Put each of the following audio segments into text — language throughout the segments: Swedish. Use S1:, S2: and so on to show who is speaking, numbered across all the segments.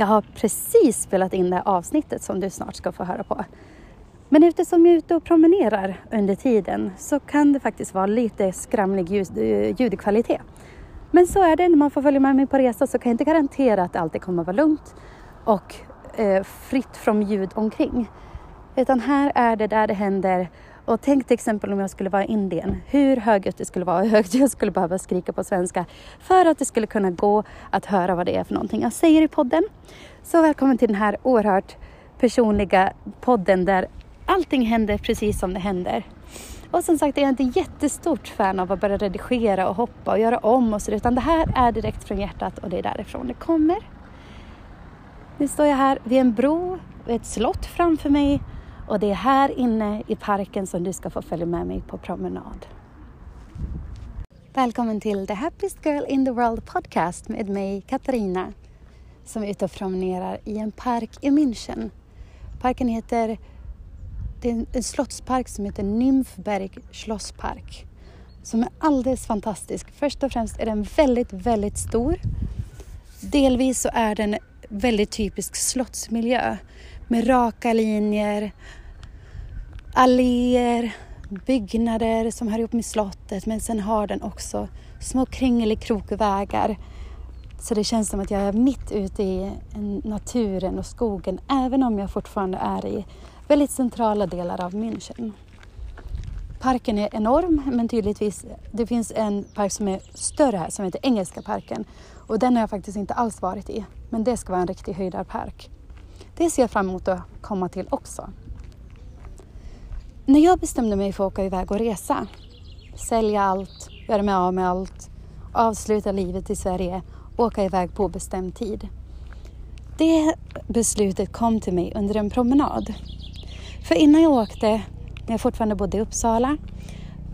S1: Jag har precis spelat in det här avsnittet som du snart ska få höra på. Men eftersom jag är ute och promenerar under tiden så kan det faktiskt vara lite skramlig ljud, eh, ljudkvalitet. Men så är det när man får följa med mig på resa så kan jag inte garantera att det alltid kommer att vara lugnt och eh, fritt från ljud omkring. Utan här är det där det händer och tänk till exempel om jag skulle vara i Indien, hur högljutt det skulle vara, hur högt jag skulle behöva skrika på svenska för att det skulle kunna gå att höra vad det är för någonting jag säger i podden. Så välkommen till den här oerhört personliga podden där allting händer precis som det händer. Och som sagt, jag är inte jättestort fan av att börja redigera och hoppa och göra om och så utan det här är direkt från hjärtat och det är därifrån det kommer. Nu står jag här vid en bro, ett slott framför mig och det är här inne i parken som du ska få följa med mig på promenad. Välkommen till The Happiest Girl in the World podcast med mig Katarina som är ute och promenerar i en park i München. Parken heter, det är en slottspark som heter Nymfberg Schlosspark som är alldeles fantastisk. Först och främst är den väldigt, väldigt stor. Delvis så är den väldigt typisk slottsmiljö med raka linjer, alléer, byggnader som hör ihop med slottet men sen har den också små kringelikrokvägar. Så det känns som att jag är mitt ute i naturen och skogen även om jag fortfarande är i väldigt centrala delar av München. Parken är enorm men tydligtvis, det finns en park som är större här som heter Engelska parken och den har jag faktiskt inte alls varit i. Men det ska vara en riktig höjdarpark. Det ser jag fram emot att komma till också. När jag bestämde mig för att åka iväg och resa, sälja allt, göra mig av med allt, avsluta livet i Sverige, åka iväg på bestämd tid. Det beslutet kom till mig under en promenad. För innan jag åkte, när jag fortfarande bodde i Uppsala,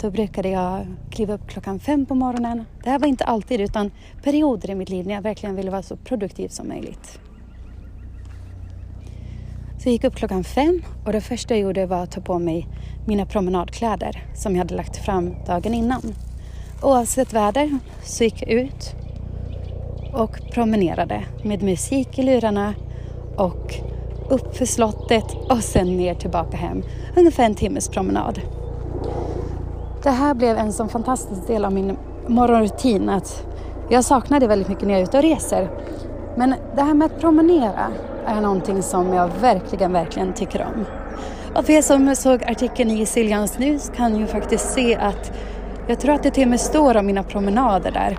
S1: då brukade jag kliva upp klockan fem på morgonen. Det här var inte alltid utan perioder i mitt liv när jag verkligen ville vara så produktiv som möjligt. Så jag gick upp klockan fem och det första jag gjorde var att ta på mig mina promenadkläder som jag hade lagt fram dagen innan. Oavsett väder så gick jag ut och promenerade med musik i lurarna och upp för slottet och sen ner tillbaka hem. Ungefär en timmes promenad. Det här blev en sån fantastisk del av min morgonrutin att jag saknar det väldigt mycket när jag är ute och reser. Men det här med att promenera är någonting som jag verkligen, verkligen tycker om. Och för er som såg artikeln i Siljans News kan ju faktiskt se att jag tror att det till och med står om mina promenader där.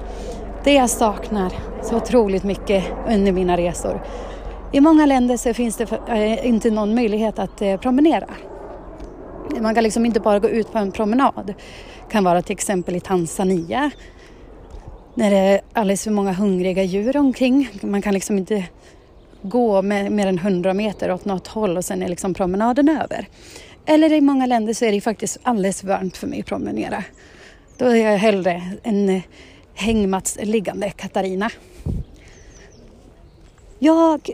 S1: Det jag saknar så otroligt mycket under mina resor. I många länder så finns det eh, inte någon möjlighet att eh, promenera. Man kan liksom inte bara gå ut på en promenad. Det kan vara till exempel i Tanzania när det är alldeles för många hungriga djur omkring. Man kan liksom inte gå med mer än 100 meter åt något håll och sen är liksom promenaden över. Eller i många länder så är det faktiskt alldeles varmt för mig att promenera. Då är jag hellre en hängmatsliggande hängmattsliggande Katarina. Jag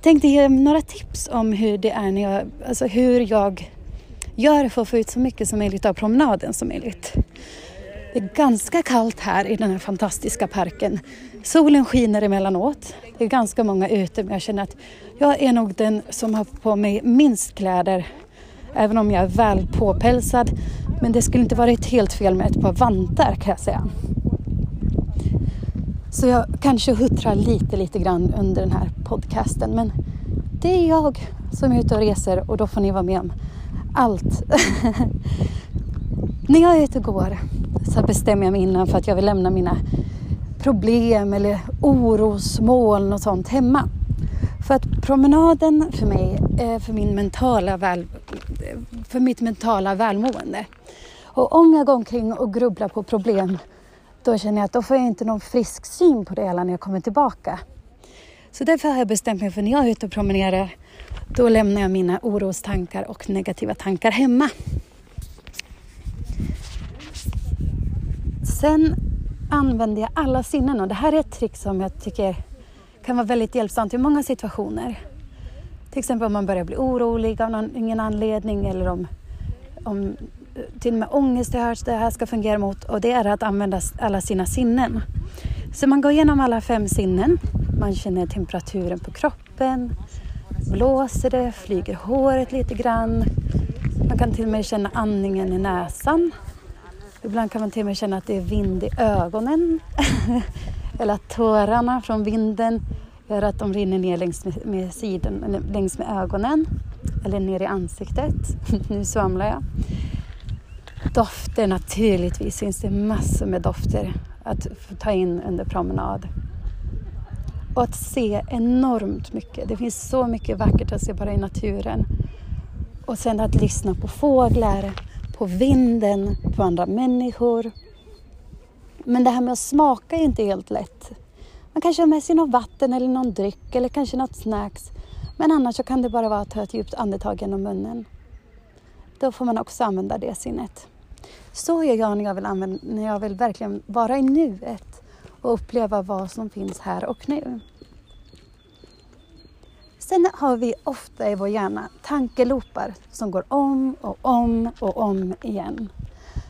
S1: tänkte ge några tips om hur det är när jag, alltså hur jag gör för att få ut så mycket som möjligt av promenaden som möjligt. Det är ganska kallt här i den här fantastiska parken. Solen skiner emellanåt. Det är ganska många ute men jag känner att jag är nog den som har på mig minst kläder. Även om jag är väl påpälsad. Men det skulle inte varit helt fel med ett par vantar kan jag säga. Så jag kanske huttrar lite, lite grann under den här podcasten. Men det är jag som är ute och reser och då får ni vara med om allt. När jag är ute och går så bestämmer jag mig innan för att jag vill lämna mina problem eller orosmoln och sånt hemma. För att promenaden för mig är för, min mentala väl, för mitt mentala välmående. Och om jag går omkring och grubblar på problem då känner jag att då får jag inte någon frisk syn på det hela när jag kommer tillbaka. Så därför har jag bestämt mig för när jag är ute och promenerar då lämnar jag mina orostankar och negativa tankar hemma. Sen använder jag alla sinnen och det här är ett trick som jag tycker kan vara väldigt hjälpsamt i många situationer. Till exempel om man börjar bli orolig av någon, ingen anledning eller om, om till och med ångest har hört det här ska fungera mot och det är att använda alla sina sinnen. Så man går igenom alla fem sinnen Man känner temperaturen på kroppen. Blåser det, flyger håret lite grann. Man kan till och med känna andningen i näsan. Ibland kan man till och med känna att det är vind i ögonen. Eller att tårarna från vinden gör att de rinner ner längs med, med, sidan, längs med ögonen. Eller ner i ansiktet. nu svamlar jag. Dofter naturligtvis finns det massor med dofter att ta in under promenad. Och att se enormt mycket. Det finns så mycket vackert att se bara i naturen. Och sen att lyssna på fåglar, på vinden, på andra människor. Men det här med att smaka är inte helt lätt. Man kanske har med sig något vatten eller någon dryck eller kanske något snacks. Men annars så kan det bara vara att ta ett djupt andetag genom munnen. Då får man också använda det sinnet. Så gör jag när jag vill, använda, när jag vill verkligen vara i nuet och uppleva vad som finns här och nu. Sen har vi ofta i vår hjärna tankelopar som går om och om och om igen.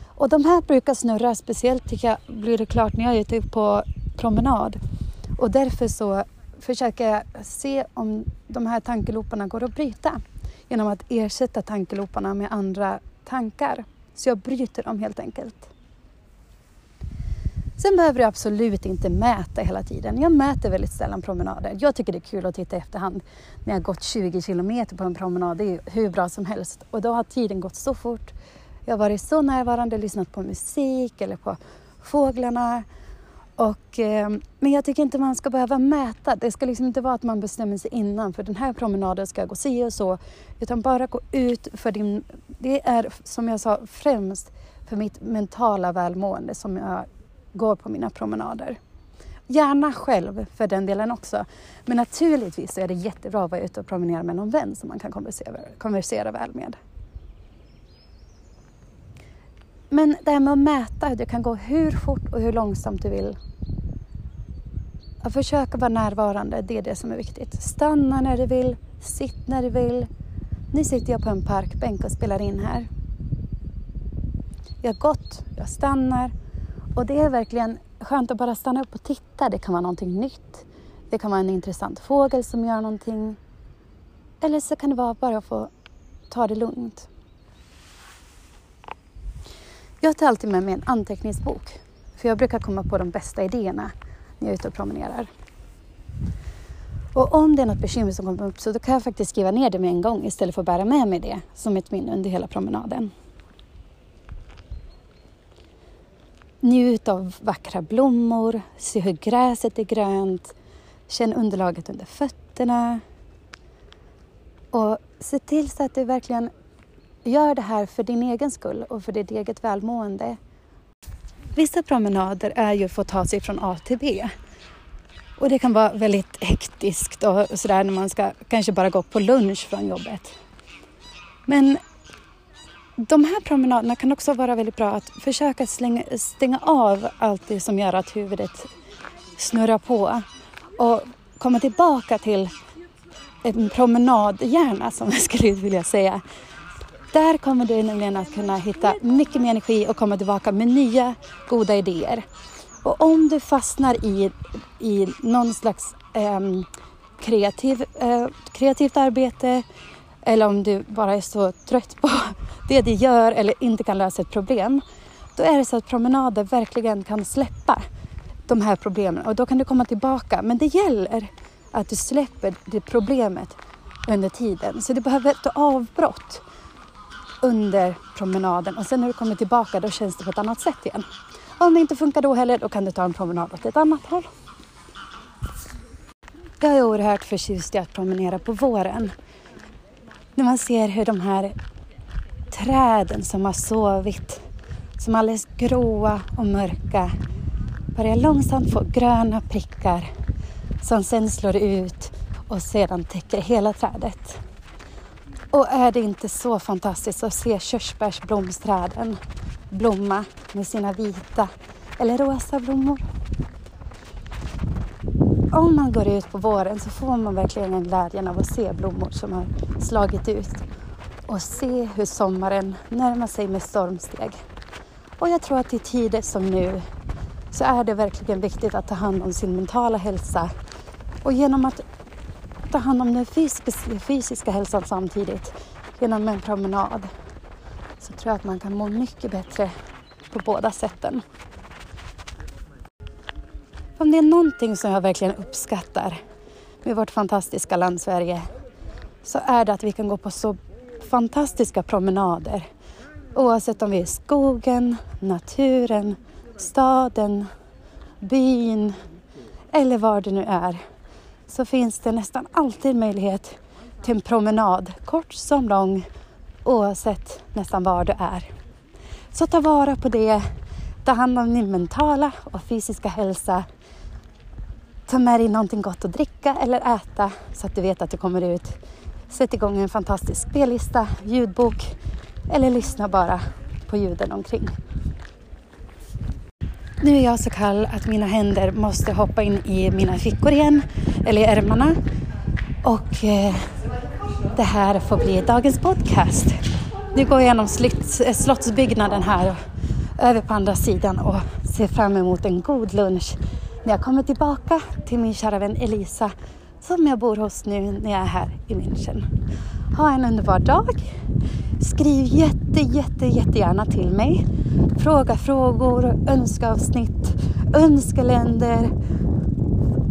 S1: Och de här brukar snurra, speciellt tycker jag blir det klart när jag är ute på promenad. Och därför så försöker jag se om de här tankeloparna går att bryta genom att ersätta tankeloparna med andra tankar. Så jag bryter dem helt enkelt. Sen behöver du absolut inte mäta hela tiden. Jag mäter väldigt sällan promenader. Jag tycker det är kul att titta i efterhand när jag gått 20 kilometer på en promenad. Det är hur bra som helst. Och då har tiden gått så fort. Jag har varit så närvarande, lyssnat på musik eller på fåglarna. Och, eh, men jag tycker inte man ska behöva mäta. Det ska liksom inte vara att man bestämmer sig innan för den här promenaden ska gå si och så. Utan bara gå ut för din... Det är som jag sa främst för mitt mentala välmående som jag går på mina promenader. Gärna själv för den delen också. Men naturligtvis är det jättebra att vara ute och promenera med någon vän som man kan konversera, konversera väl med. Men det här med att mäta, du kan gå hur fort och hur långsamt du vill. Att försöka vara närvarande, det är det som är viktigt. Stanna när du vill, sitt när du vill. Nu sitter jag på en parkbänk och spelar in här. Jag har gått, jag stannar och det är verkligen skönt att bara stanna upp och titta. Det kan vara någonting nytt. Det kan vara en intressant fågel som gör någonting. Eller så kan det vara bara att få ta det lugnt. Jag tar alltid med mig en anteckningsbok. För jag brukar komma på de bästa idéerna när jag är ute och promenerar. Och om det är något bekymmer som kommer upp så då kan jag faktiskt skriva ner det med en gång istället för att bära med mig det som ett minne under hela promenaden. Njut av vackra blommor, se hur gräset är grönt, känn underlaget under fötterna. Och se till så att du verkligen gör det här för din egen skull och för ditt eget välmående. Vissa promenader är ju för att ta sig från A till B. Och det kan vara väldigt hektiskt och sådär när man ska kanske bara gå på lunch från jobbet. Men de här promenaderna kan också vara väldigt bra att försöka slänga, stänga av allt det som gör att huvudet snurrar på och komma tillbaka till en promenadhjärna som jag skulle vilja säga. Där kommer du nämligen att kunna hitta mycket mer energi och komma tillbaka med nya goda idéer. Och om du fastnar i, i någon slags eh, kreativ, eh, kreativt arbete eller om du bara är så trött på det de gör eller inte kan lösa ett problem, då är det så att promenader verkligen kan släppa de här problemen och då kan du komma tillbaka. Men det gäller att du släpper det problemet under tiden. Så du behöver ett avbrott under promenaden och sen när du kommer tillbaka då känns det på ett annat sätt igen. Om det inte funkar då heller, då kan du ta en promenad åt ett annat håll. Jag är oerhört förtjust i att promenera på våren. När man ser hur de här träden som har sovit, som är alldeles gråa och mörka, börjar långsamt få gröna prickar som sen slår ut och sedan täcker hela trädet. Och är det inte så fantastiskt att se körsbärsblomsträden blomma med sina vita eller rosa blommor? Om man går ut på våren så får man verkligen glädjen av att se blommor som har slagit ut och se hur sommaren närmar sig med stormsteg. Och jag tror att i tider som nu så är det verkligen viktigt att ta hand om sin mentala hälsa Och genom att ta hand om den fysiska, hälsan samtidigt genom en promenad så tror jag att man kan må mycket bättre på båda sätten. Om det är någonting som jag verkligen uppskattar med vårt fantastiska land Sverige så är det att vi kan gå på så fantastiska promenader. Oavsett om vi är i skogen, naturen, staden, byn eller var det nu är så finns det nästan alltid möjlighet till en promenad, kort som lång, oavsett nästan var du är. Så ta vara på det, ta hand om din mentala och fysiska hälsa. Ta med dig någonting gott att dricka eller äta så att du vet att du kommer ut. Sätt igång en fantastisk spellista, ljudbok eller lyssna bara på ljuden omkring. Nu är jag så kall att mina händer måste hoppa in i mina fickor igen, eller i ärmarna. Och eh, det här får bli dagens podcast. Nu går jag igenom eh, slottsbyggnaden här över på andra sidan och ser fram emot en god lunch när jag kommer tillbaka till min kära vän Elisa som jag bor hos nu när jag är här i München. Ha en underbar dag. Skriv jätte, jätte, jättegärna till mig. Fråga frågor, önskeavsnitt, önskeländer.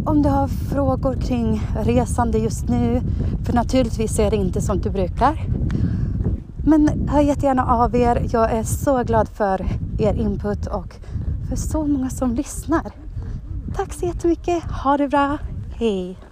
S1: Om du har frågor kring resande just nu, för naturligtvis är det inte som du brukar. Men hör jättegärna av er. Jag är så glad för er input och för så många som lyssnar. Tack så jättemycket. Ha det bra. Hej!